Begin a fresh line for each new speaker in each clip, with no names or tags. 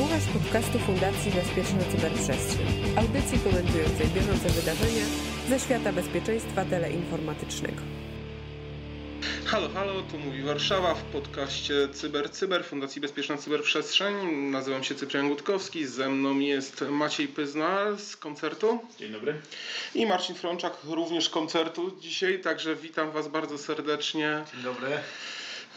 Słuchasz podcastu Fundacji Bezpieczna Cyberprzestrzeń, audycji komentującej bieżące wydarzenia ze świata bezpieczeństwa teleinformatycznego.
Halo, halo, tu mówi Warszawa w podcaście Cyber Cyber Fundacji Bezpieczna Cyberprzestrzeń. Nazywam się Cyprian Gutkowski, ze mną jest Maciej Pyzna z koncertu.
Dzień dobry.
I Marcin Frączak również koncertu dzisiaj, także witam Was bardzo serdecznie.
Dzień dobry.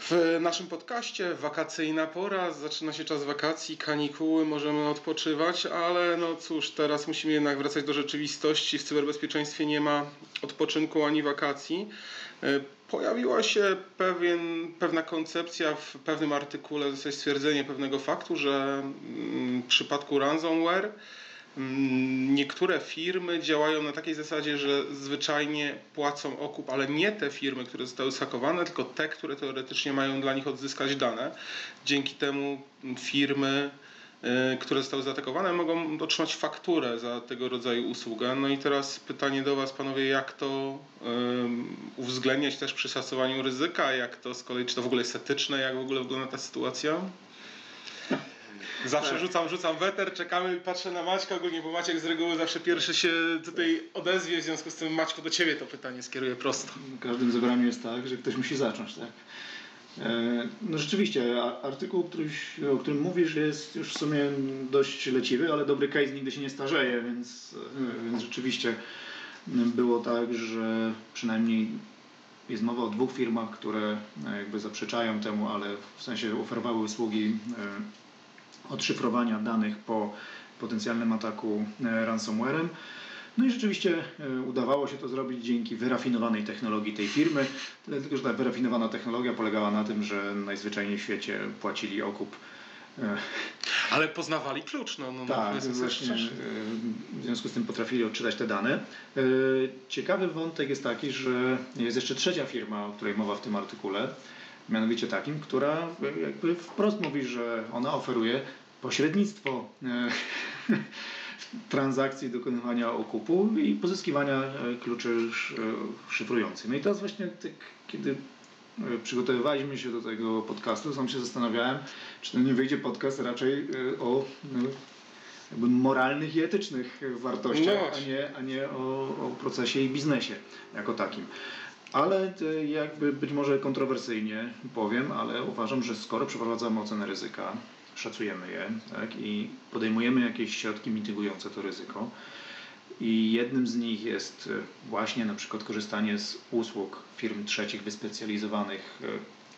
W naszym podcaście wakacyjna pora, zaczyna się czas wakacji, kanikuły, możemy odpoczywać, ale no cóż, teraz musimy jednak wracać do rzeczywistości. W cyberbezpieczeństwie nie ma odpoczynku ani wakacji. E, pojawiła się pewien, pewna koncepcja w pewnym artykule, jest stwierdzenie pewnego faktu, że mm, w przypadku ransomware niektóre firmy działają na takiej zasadzie, że zwyczajnie płacą okup, ale nie te firmy, które zostały sakowane, tylko te, które teoretycznie mają dla nich odzyskać dane. Dzięki temu firmy, y, które zostały zaatakowane, mogą otrzymać fakturę za tego rodzaju usługę. No i teraz pytanie do Was, panowie, jak to uwzględniać też przy szacowaniu ryzyka, jak to z kolei, czy to w ogóle jest etyczne, jak w ogóle wygląda ta sytuacja? Zawsze tak. rzucam, rzucam weter, czekamy, patrzę na Maćka ogólnie, bo Maciek z reguły zawsze pierwszy się tutaj odezwie, w związku z tym Maćku do Ciebie to pytanie skieruję prosto.
W każdym zebraniu jest tak, że ktoś musi zacząć, tak? E, no rzeczywiście, artykuł, o którym mówisz jest już w sumie dość leciwy, ale dobry case nigdy się nie starzeje, więc, e, więc rzeczywiście było tak, że przynajmniej jest mowa o dwóch firmach, które e, jakby zaprzeczają temu, ale w sensie oferowały usługi odszyfrowania danych po potencjalnym ataku e, ransomwarem. No i rzeczywiście e, udawało się to zrobić dzięki wyrafinowanej technologii tej firmy, tylko że ta wyrafinowana technologia polegała na tym, że najzwyczajniej w świecie płacili okup
e, ale poznawali klucz, no, no
tak, no, właśnie w związku z tym potrafili odczytać te dane. Ciekawy wątek jest taki, że jest jeszcze trzecia firma, o której mowa w tym artykule, mianowicie takim, która jakby wprost mówi, że ona oferuje pośrednictwo e, transakcji dokonywania okupu i pozyskiwania e, kluczy e, szyfrujących. No i teraz właśnie tak, kiedy przygotowywaliśmy się do tego podcastu, sam się zastanawiałem, czy to nie wyjdzie podcast raczej o no, moralnych i etycznych wartościach, no a nie, a nie o, o procesie i biznesie jako takim. Ale jakby być może kontrowersyjnie powiem, ale uważam, że skoro przeprowadzamy ocenę ryzyka, szacujemy je tak, i podejmujemy jakieś środki mitygujące to ryzyko, i jednym z nich jest e, właśnie na przykład korzystanie z usług firm trzecich wyspecjalizowanych e,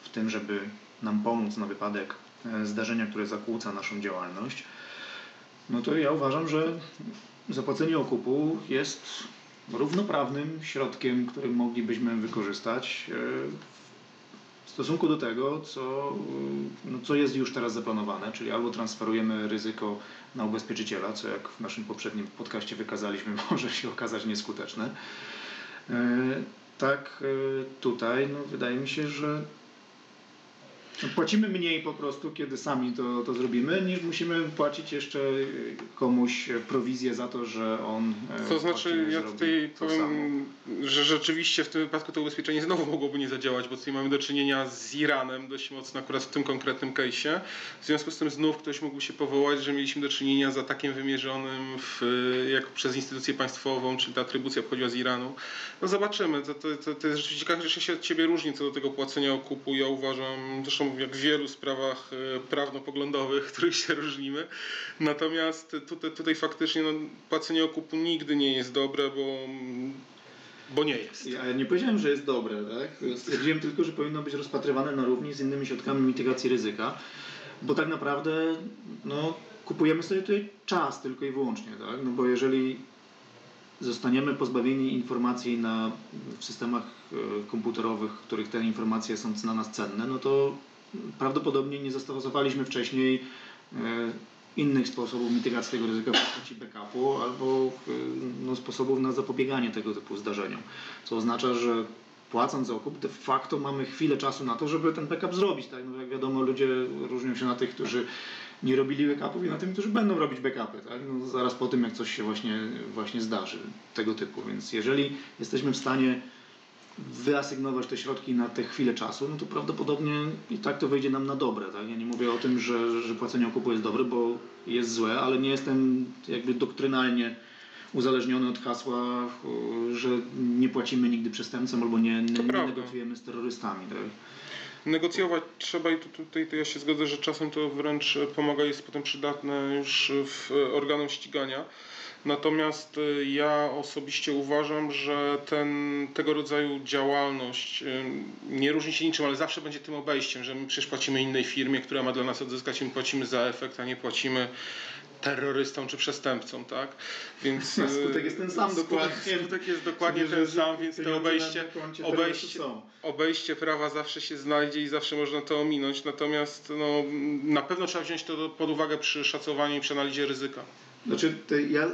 w tym, żeby nam pomóc na wypadek e, zdarzenia, które zakłóca naszą działalność, no to ja uważam, że zapłacenie okupu jest równoprawnym środkiem, który moglibyśmy wykorzystać w stosunku do tego, co, no, co jest już teraz zaplanowane, czyli albo transferujemy ryzyko na ubezpieczyciela, co jak w naszym poprzednim podcaście wykazaliśmy, może się okazać nieskuteczne. E, tak e, tutaj no, wydaje mi się, że Płacimy mniej po prostu, kiedy sami to, to zrobimy, niż musimy płacić jeszcze komuś prowizję za to, że on.
E, to znaczy, ja tutaj powiem, że rzeczywiście w tym wypadku to ubezpieczenie znowu mogłoby nie zadziałać, bo tutaj mamy do czynienia z Iranem dość mocno, akurat w tym konkretnym case'ie. W związku z tym znów ktoś mógłby się powołać, że mieliśmy do czynienia z atakiem wymierzonym w, jako przez instytucję państwową, czyli ta atrybucja pochodziła z Iranu. No zobaczymy. To, to, to, to jest rzeczywiście każdy się od ciebie różni co do tego płacenia okupu. Ja uważam, zresztą jak w wielu sprawach e, prawno-poglądowych, których się różnimy. Natomiast tutaj, tutaj faktycznie no, płacenie okupu nigdy nie jest dobre, bo bo nie jest.
Ja nie powiedziałem, że jest dobre, tak? Stwierdziłem tylko, że powinno być rozpatrywane na równi z innymi środkami mitygacji ryzyka, bo tak naprawdę no, kupujemy sobie tutaj czas tylko i wyłącznie, tak? No bo jeżeli zostaniemy pozbawieni informacji na, w systemach e, komputerowych, w których te informacje są dla nas cenne, no to prawdopodobnie nie zastosowaliśmy wcześniej e, innych sposobów mitygacji tego ryzyka w postaci backupu albo e, no, sposobów na zapobieganie tego typu zdarzeniom. Co oznacza, że płacąc okup, de facto mamy chwilę czasu na to, żeby ten backup zrobić. Tak? No, jak wiadomo, ludzie różnią się na tych, którzy nie robili backupów i na tym, którzy będą robić backupy. Tak? No, zaraz po tym, jak coś się właśnie, właśnie zdarzy tego typu. Więc jeżeli jesteśmy w stanie wyasygnować te środki na te chwilę czasu, no to prawdopodobnie i tak to wyjdzie nam na dobre. Tak? Ja nie mówię o tym, że, że płacenie okupu jest dobre, bo jest złe, ale nie jestem jakby doktrynalnie uzależniony od hasła, że nie płacimy nigdy przestępcom albo nie, nie, nie negocjujemy z terrorystami. Tak?
Negocjować trzeba i tutaj to ja się zgodzę, że czasem to wręcz pomaga, jest potem przydatne już w organom ścigania. Natomiast y, ja osobiście uważam, że ten, tego rodzaju działalność y, nie różni się niczym, ale zawsze będzie tym obejściem, że my przecież płacimy innej firmie, która ma dla nas odzyskać, my płacimy za efekt, a nie płacimy terrorystą czy przestępcą, tak?
Więc a skutek jest ten sam skutek,
dokładnie. Skutek jest dokładnie ten sam, więc to obejście, obejście, obejście prawa zawsze się znajdzie i zawsze można to ominąć. Natomiast no, na pewno trzeba wziąć to pod uwagę przy szacowaniu i przy analizie ryzyka.
Znaczy, ja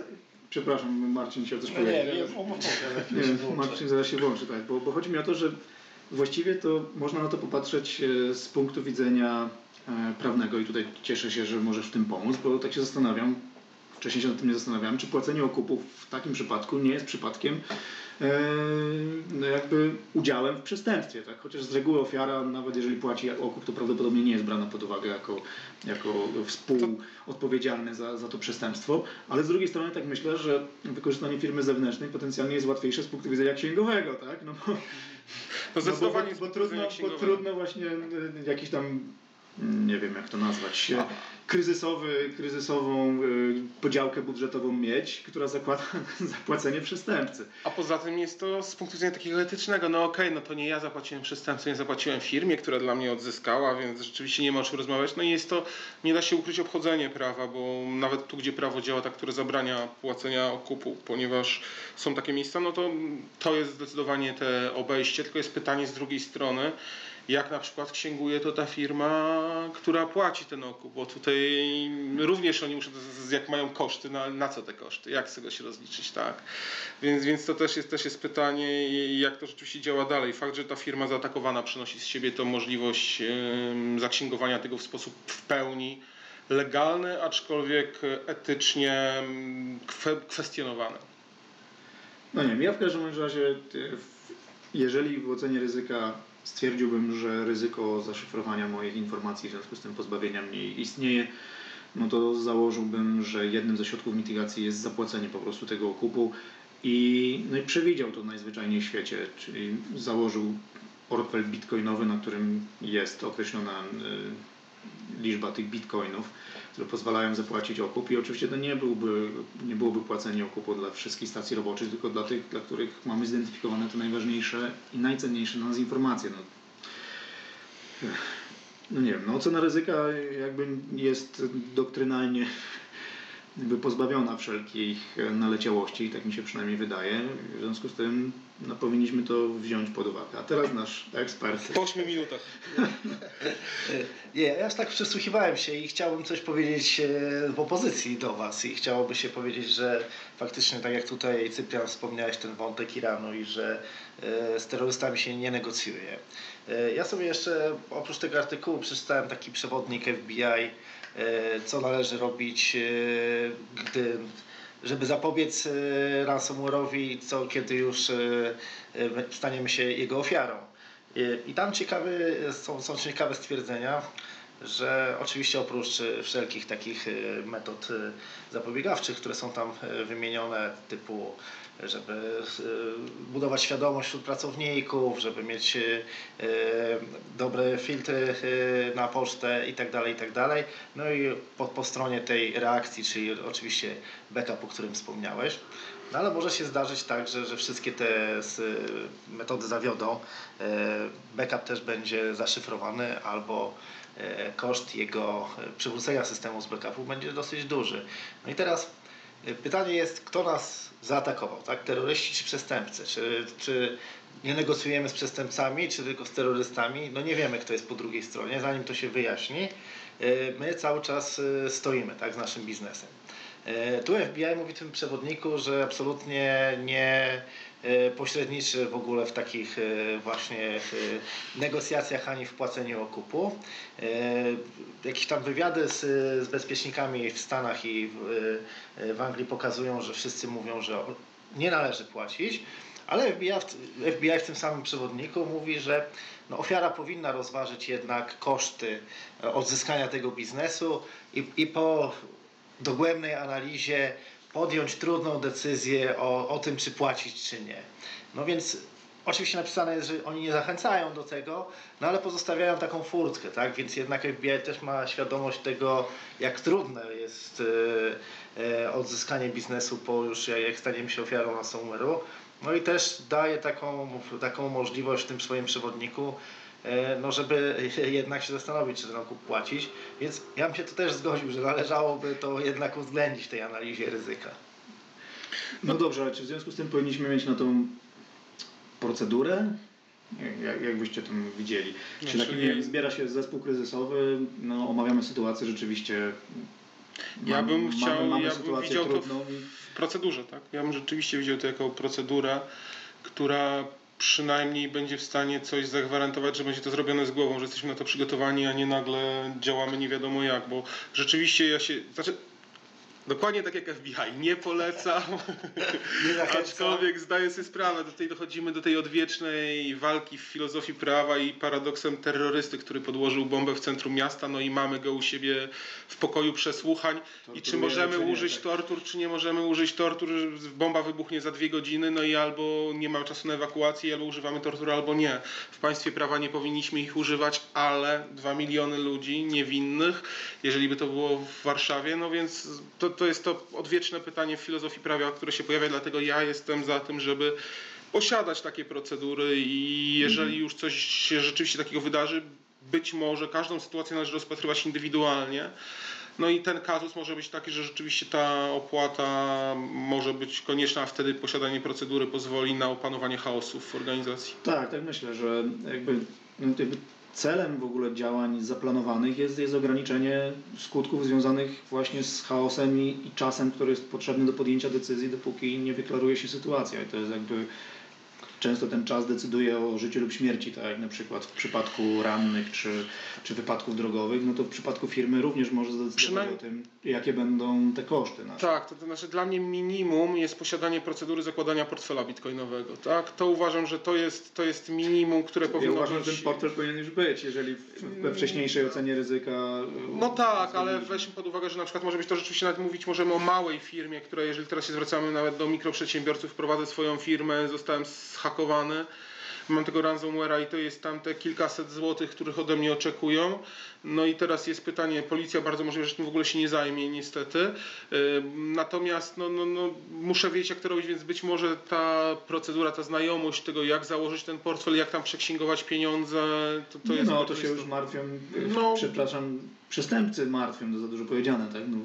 Przepraszam, Marcin chciał coś
no
powiedzieć.
Nie, nie,
nie, Marcin zaraz się włączy, tak, bo, bo chodzi mi o to, że właściwie to można na to popatrzeć e, z punktu widzenia e, prawnego i tutaj cieszę się, że możesz w tym pomóc, bo tak się zastanawiam, wcześniej się nad tym nie zastanawiałem, czy płacenie okupów w takim przypadku nie jest przypadkiem no jakby udziałem w przestępstwie, tak? Chociaż z reguły ofiara, nawet jeżeli płaci okup, to prawdopodobnie nie jest brana pod uwagę jako, jako współodpowiedzialny za, za to przestępstwo, ale z drugiej strony tak myślę, że wykorzystanie firmy zewnętrznej potencjalnie jest łatwiejsze z punktu widzenia księgowego, tak? No bo,
to zdecydowanie
no bo, bo, bo, trudno, bo trudno właśnie jakiś tam nie wiem jak to nazwać, kryzysowy, kryzysową y, podziałkę budżetową mieć, która zakłada zapłacenie przestępcy.
A poza tym jest to z punktu widzenia takiego etycznego, no okej, okay, no to nie ja zapłaciłem przestępcy, nie zapłaciłem firmie, która dla mnie odzyskała, więc rzeczywiście nie ma o czym rozmawiać. No i jest to, nie da się ukryć obchodzenie prawa, bo nawet tu, gdzie prawo działa tak, które zabrania płacenia okupu, ponieważ są takie miejsca, no to to jest zdecydowanie te obejście, tylko jest pytanie z drugiej strony, jak na przykład księguje to ta firma, która płaci ten okup, bo tutaj również oni muszą, jak mają koszty, na, na co te koszty, jak z tego się rozliczyć, tak? Więc, więc to też jest, też jest pytanie, jak to rzeczywiście działa dalej. Fakt, że ta firma zaatakowana przynosi z siebie tą możliwość yy, zaksięgowania tego w sposób w pełni legalny, aczkolwiek etycznie kwe, kwestionowany.
No nie wiem, ja w każdym razie, jeżeli w ocenie ryzyka stwierdziłbym, że ryzyko zaszyfrowania moich informacji, w związku z tym pozbawienia mnie istnieje, no to założyłbym, że jednym ze środków mitygacji jest zapłacenie po prostu tego okupu i, no i przewidział to najzwyczajniej w świecie, czyli założył portfel bitcoinowy, na którym jest określona y, liczba tych bitcoinów które pozwalają zapłacić okup i oczywiście to nie, byłby, nie byłoby płacenie okupu dla wszystkich stacji roboczych, tylko dla tych, dla których mamy zidentyfikowane te najważniejsze i najcenniejsze dla nas informacje. No, no nie wiem, no ocena ryzyka jakby jest doktrynalnie jakby pozbawiona wszelkich naleciałości, tak mi się przynajmniej wydaje. W związku z tym no, powinniśmy to wziąć pod uwagę. A teraz nasz ekspert.
Po 8 minutach.
Nie, ja tak przysłuchiwałem się i chciałbym coś powiedzieć e, w opozycji do Was i chciałoby się powiedzieć, że faktycznie tak jak tutaj Cyprian wspomniałeś ten wątek Iranu i że e, z terrorystami się nie negocjuje. E, ja sobie jeszcze oprócz tego artykułu przeczytałem taki przewodnik FBI co należy robić, gdy, żeby zapobiec e, ransomware'owi, co kiedy już staniemy się jego ofiarą. I tam ciekawy, są, są ciekawe stwierdzenia, że oczywiście oprócz wszelkich takich metod zapobiegawczych, które są tam wymienione, typu żeby budować świadomość wśród pracowników, żeby mieć dobre filtry na pocztę itd. Tak itd. Tak no i po, po stronie tej reakcji, czyli oczywiście backup, o którym wspomniałeś. No ale może się zdarzyć tak, że, że wszystkie te metody zawiodą, backup też będzie zaszyfrowany albo koszt jego przywrócenia systemu z backupu będzie dosyć duży. No i teraz pytanie jest, kto nas zaatakował, tak? Terroryści czy przestępcy? Czy, czy nie negocjujemy z przestępcami, czy tylko z terrorystami? No nie wiemy, kto jest po drugiej stronie. Zanim to się wyjaśni, my cały czas stoimy, tak, z naszym biznesem. Tu FBI mówi w tym przewodniku, że absolutnie nie pośredniczy w ogóle w takich właśnie negocjacjach ani w płaceniu okupu. Jakieś tam wywiady z, z bezpiecznikami w Stanach i w, w Anglii pokazują, że wszyscy mówią, że nie należy płacić, Ale FBI FBI w tym samym przewodniku mówi, że no, ofiara powinna rozważyć jednak koszty e, odzyskania tego biznesu i, i po dogłębnej analizie podjąć trudną decyzję o, o tym, czy płacić, czy nie. No więc oczywiście napisane jest, że oni nie zachęcają do tego, no ale pozostawiają taką furtkę, tak? Więc jednak FBI też ma świadomość tego, jak trudne jest e, e, odzyskanie biznesu po już jak staniemy się ofiarą ransomware'u. No i też daje taką, taką możliwość w tym swoim przewodniku, no żeby jednak się zastanowić, czy ten okup płacić. Więc ja bym się tu też zgodził, że należałoby to jednak uwzględnić w tej analizie ryzyka.
No dobrze, ale czy w związku z tym powinniśmy mieć na tą procedurę? Jak, jak byście to widzieli? Czy
Znaczy,
taki,
nie-
zbiera się zespół kryzysowy, no, omawiamy sytuację rzeczywiście.
Ja
mam-
bym chciał,
mamy, mamy
ja bym
sytuację
widział to
trudną
w,
i-
w procedurze, tak? Ja bym rzeczywiście widział to jako procedurę, która przynajmniej będzie w stanie coś zagwarantować, że będzie to zrobione z głową, że jesteśmy na to przygotowani, a nie nagle działamy nie wiadomo jak, bo rzeczywiście ja się, znaczy dokładnie tak jak FBI, nie polecam,
Nie
aczkolwiek zdaję sobie sprawę, tutaj dochodzimy do tej odwiecznej walki w filozofii prawa i paradoksem terrorysty, który podłożył bombę w centrum miasta, no i mamy go u siebie w pokoju przesłuchań. I czy możemy
czy nie,
użyć
tak.
tortur, czy nie możemy użyć tortur, bomba wybuchnie za dwie godziny, no i albo nie ma czasu na ewakuację, albo używamy tortur, albo nie. W państwie prawa nie powinniśmy ich używać, ale dwa miliony ludzi niewinnych, jeżeli by to było w Warszawie, no więc to, to jest to odwieczne pytanie w filozofii prawa, które się pojawia, dlatego ja jestem za tym, żeby posiadać takie procedury i jeżeli już coś się rzeczywiście takiego wydarzy, być może każdą sytuację należy rozpatrywać indywidualnie. No i ten kazus może być taki, że rzeczywiście ta opłata może być konieczna, a wtedy posiadanie procedury pozwoli na opanowanie chaosu w organizacji.
Tak, tak myślę, że jakby, no, jakby celem w ogóle działań zaplanowanych jest, jest ograniczenie skutków związanych właśnie z chaosem i, i czasem, który jest potrzebny do podjęcia decyzji, dopóki nie wyklaruje się sytuacja. I to jest jakby często ten czas decyduje o życiu lub śmierci, tak jak na przykład w przypadku rannych czy, czy wypadków drogowych, no to w przypadku firmy również może zdecydować
Przynajmniej-
o tym, jakie będą te koszty. Nasze.
Tak, to, to znaczy dla mnie minimum jest posiadanie procedury zakładania portfela bitcoinowego. Tak? To uważam, że to jest, to jest minimum, które
Ja
powinno
uważam,
być...
że ten portfel powinien już być, jeżeli we wcześniejszej ocenie ryzyka.
No tak, ale weźmy pod uwagę, że na przykład może być to rzeczywiście nawet mówić możemy o małej firmie, która jeżeli teraz się zwracamy nawet do mikroprzedsiębiorców, prowadzę swoją firmę, zostałem zhakowany, mam tego ransomware'a i to jest tam te kilkaset złotych, których ode mnie oczekują. No i teraz jest pytanie, policja bardzo możliwe, że tym w ogóle się nie zajmie niestety. Ym, Natomiast no, no, no, muszę wiedzieć jak to robić, więc być może ta procedura, ta znajomość tego jak założyć ten portfel, jak tam przeksięgować pieniądze, to, to jest
no to się już martwią,
No.
przepraszam, przestępcy martwią, to za dużo powiedziane, tak? No,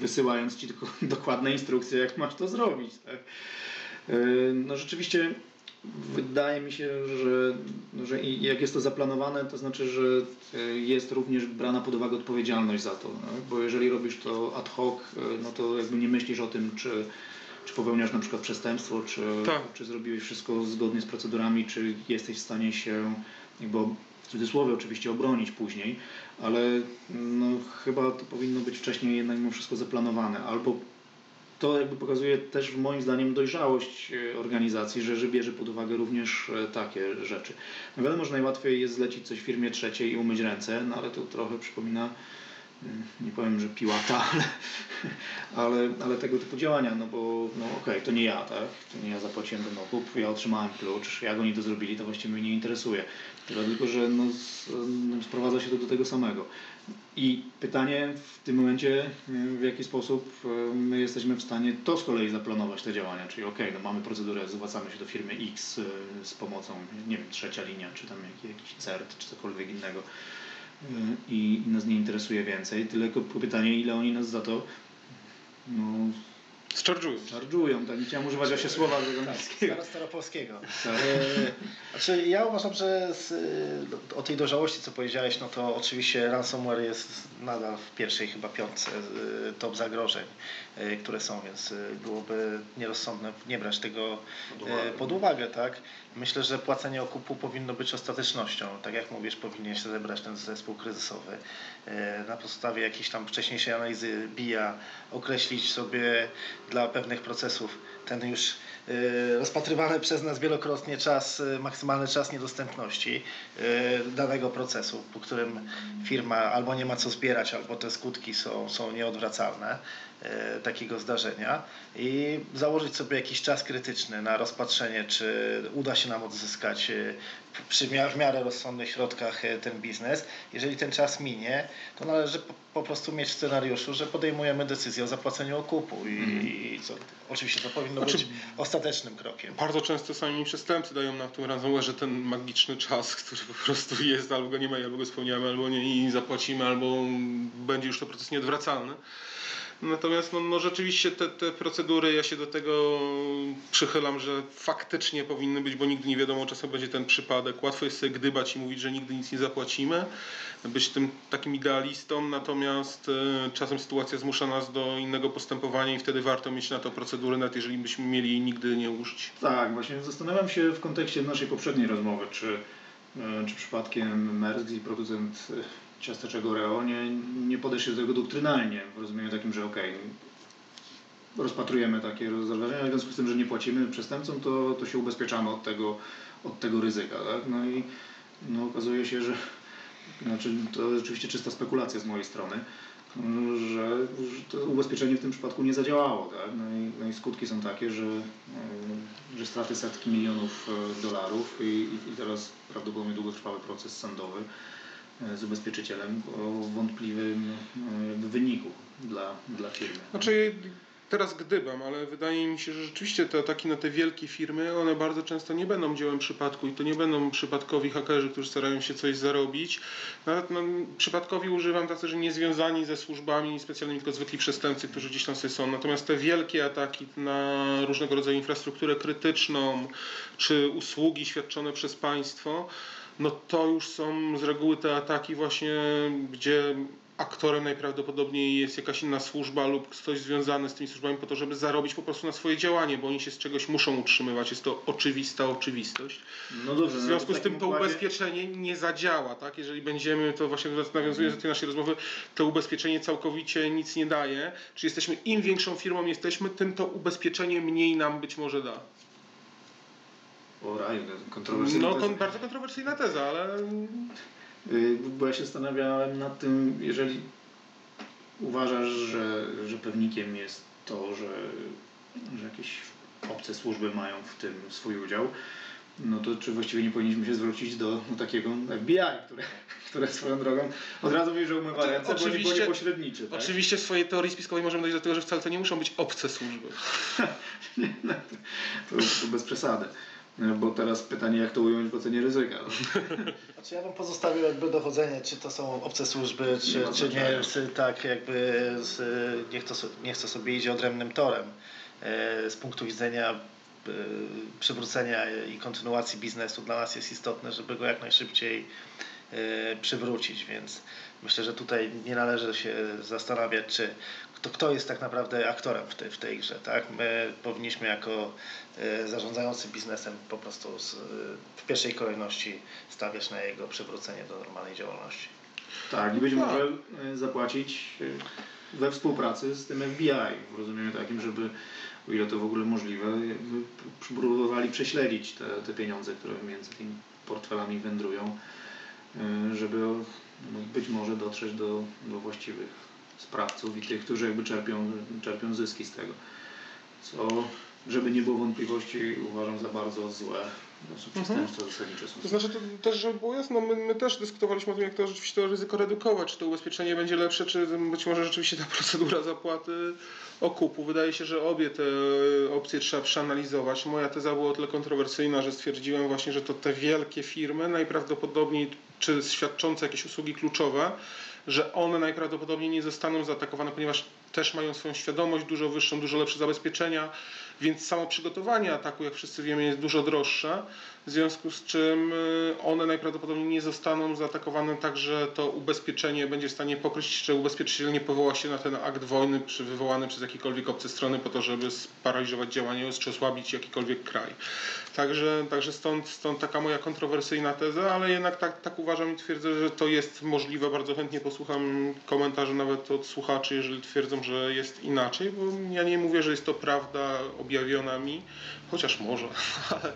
wysyłając ci tylko dokładne instrukcje, jak masz to zrobić. Tak? Yy, No rzeczywiście wydaje mi się, że, że jak jest to zaplanowane, to znaczy, że yy, jest również brana pod uwagę odpowiedzialność za to. No? Bo jeżeli robisz to ad hoc, yy, no to jakby nie myślisz o tym, czy, czy popełniasz na przykład przestępstwo, czy,
Tak.
czy zrobiłeś wszystko zgodnie z procedurami, czy jesteś w stanie się jakby w cudzysłowie oczywiście obronić później, ale no, chyba to powinno być wcześniej jednak mimo wszystko zaplanowane. Albo to jakby pokazuje też moim zdaniem dojrzałość e, organizacji, że, że bierze pod uwagę również e, takie rzeczy. No wiadomo, że najłatwiej jest zlecić coś firmie trzeciej i umyć ręce, no ale to trochę przypomina mm, nie powiem, że piłata, ale, ale, ale tego typu działania, no bo no okej, to nie ja, tak? To nie ja zapłaciłem ten okup, ja otrzymałem klucz, jak oni to zrobili, to właściwie mnie nie interesuje. Tyle tylko, że no, no, sprowadza się to do tego samego. I pytanie w tym momencie, y, w jaki sposób y, my jesteśmy w stanie to z kolei zaplanować te działania, czyli okej, no mamy procedurę, zwracamy się do firmy X y, z pomocą, nie wiem, trzecia linia, czy tam jakiś, CERT, czy cokolwiek innego i nas nie interesuje więcej, tylko pytanie, ile oni nas za to no,
Zcharge'ują.
charge'ują, tak, nie chciałem używać właśnie słowa z
Tak, staropolskiego.
Tak.
E, Znaczy, ja uważam, że z, y, o tej dojrzałości, co powiedziałeś, no to oczywiście ransomware jest nadal w pierwszej chyba piątce y, top zagrożeń, y, które są, więc byłoby nierozsądne nie brać tego
Pod uwagę.
pod uwagę, tak? Myślę, że płacenie okupu powinno być ostatecznością. Tak jak mówisz, powinien się zebrać ten zespół kryzysowy. Y, Na podstawie jakiejś tam wcześniejszej analizy BIA określić sobie dla pewnych procesów ten już y, rozpatrywany przez nas wielokrotnie czas, y, maksymalny czas niedostępności danego procesu, po którym firma albo nie ma co zbierać, albo te skutki są, są nieodwracalne takiego zdarzenia i założyć sobie jakiś czas krytyczny na rozpatrzenie, czy uda się nam odzyskać przy w miarę rozsądnych środkach y, ten biznes. Jeżeli ten czas minie, to należy po, po prostu mieć w scenariuszu, że podejmujemy decyzję o zapłaceniu okupu i, i co, oczywiście to powinno
Znaczy-
być ostatecznym krokiem.
Bardzo często sami przestępcy dają nam tą ransomware, ten magiczny czas, który po prostu jest, albo go nie ma, albo go spełniamy, albo nie i zapłacimy, albo będzie już to proces nieodwracalny. Natomiast no, no rzeczywiście te, te procedury, ja się do tego przychylam, że faktycznie powinny być, bo nigdy nie wiadomo, czasem będzie ten przypadek. Łatwo jest sobie gdybać i mówić, że nigdy nic nie zapłacimy, być tym takim idealistą, natomiast e, czasem sytuacja zmusza nas do innego postępowania i wtedy warto mieć na to procedury, nawet jeżeli byśmy mieli jej nigdy nie użyć.
Tak, właśnie zastanawiam się w kontekście naszej poprzedniej rozmowy, czy, e, czy przypadkiem Merck i producent e, ciasteczek Oreo nie, nie podeszli do tego doktrynalnie, w rozumieniu takim, że okej, rozpatrujemy takie rozwiązania, w związku z tym, że nie płacimy przestępcom, to, to się ubezpieczamy od tego, od tego ryzyka. Tak? No i no, okazuje się, że znaczy, to jest oczywiście czysta spekulacja z mojej strony, że, to ubezpieczenie w tym przypadku nie zadziałało. Tak? No, i, no i skutki są takie, że, że straty setki milionów dolarów i, i, teraz prawdopodobnie długotrwały proces sądowy z ubezpieczycielem o wątpliwym e, wyniku dla, dla firmy.
Znaczy, teraz gdybam, ale wydaje mi się, że rzeczywiście te ataki na te wielkie firmy, one bardzo często nie będą dziełem przypadku i to nie będą przypadkowi hakerzy, którzy starają się coś zarobić. Nawet no, przypadkowi używam tacy, że nie związani ze służbami specjalnymi, tylko zwykli przestępcy, którzy gdzieś tam sobie są. Natomiast te wielkie ataki na różnego rodzaju infrastrukturę krytyczną, czy usługi świadczone przez państwo, no to już są z reguły te ataki właśnie, gdzie aktorem najprawdopodobniej jest jakaś inna służba lub ktoś związany z tymi służbami po to, żeby zarobić po prostu na swoje działanie, bo oni się z czegoś muszą utrzymywać. Jest to oczywista oczywistość.
No dobrze,
W
no
związku z
w
tym
takim
to
układzie-
ubezpieczenie nie zadziała, tak? Jeżeli będziemy, to właśnie nawiązując do tej naszej rozmowy, to ubezpieczenie całkowicie nic nie daje. Czy jesteśmy, im większą firmą jesteśmy, tym to ubezpieczenie mniej nam być może da.
O.
No,
to
kon,
jest-
bardzo kontrowersyjna teza, ale
Y, Bo ja się zastanawiałem nad tym, jeżeli uważasz, że, że pewnikiem jest to, że, że jakieś obce służby mają w tym swój udział, no to czy właściwie nie powinniśmy się zwrócić do, do takiego FBI, które, które swoją drogą od razu wie, że umywa ręce, bo nie, bo
oczywiście-
nie pośredniczy. Tak?
Oczywiście w swojej teorii spiskowej możemy dojść do tego, że wcale to nie muszą być obce służby.
To, to bez przesady. No, Bo teraz pytanie, jak to ująć w ocenie ryzyka.
Znaczy ja bym pozostawił jakby dochodzenie, czy to są obce służby, czy,
Nie ma
czy nie, tak jakby z, niech, to, niech to sobie idzie odrębnym torem. E, Z punktu widzenia e, przywrócenia i kontynuacji biznesu dla nas jest istotne, żeby go jak najszybciej przywrócić, więc myślę, że tutaj nie należy się zastanawiać, czy kto, kto jest tak naprawdę aktorem w tej, w tej grze. Tak? My powinniśmy jako e, zarządzający biznesem po prostu z, e, w pierwszej kolejności stawiać na jego przywrócenie do normalnej działalności.
Tak, i być
Tak.
może y, zapłacić y, we współpracy z tym FBI, w rozumieniu takim, żeby, o ile to w ogóle możliwe, próbowali prześledzić te, te pieniądze, które między tymi portfelami wędrują, y, żeby no, być może dotrzeć do, do właściwych sprawców i tych, którzy jakby czerpią, czerpią zyski z tego. Co, żeby nie było wątpliwości, uważam za bardzo złe. Zasadnicze są
To znaczy, to też, żeby było jasno, my, my też dyskutowaliśmy o tym, jak to rzeczywiście to ryzyko redukować, czy to ubezpieczenie będzie lepsze, czy być może rzeczywiście ta procedura zapłaty okupu. Wydaje się, że obie te opcje trzeba przeanalizować. Moja teza była o tyle kontrowersyjna, że stwierdziłem właśnie, że to te wielkie firmy najprawdopodobniej, czy świadczące jakieś usługi kluczowe, że one najprawdopodobniej nie zostaną zaatakowane, ponieważ też mają swoją świadomość dużo wyższą, dużo lepsze zabezpieczenia, więc samo przygotowanie ataku, jak wszyscy wiemy, jest dużo droższe. W związku z czym y, one najprawdopodobniej nie zostaną zaatakowane tak, że to ubezpieczenie będzie w stanie pokryć, że ubezpieczyciel nie powoła się na ten akt wojny wywołany przez jakiekolwiek obce strony po to, żeby sparaliżować działanie czy osłabić jakikolwiek kraj. Także, także stąd, stąd taka moja kontrowersyjna teza, ale jednak tak, tak uważam i twierdzę, że to jest możliwe. Bardzo chętnie posłucham komentarzy nawet od słuchaczy, jeżeli twierdzą, że jest inaczej, bo ja nie mówię, że jest to prawda objawiona mi, chociaż może, ale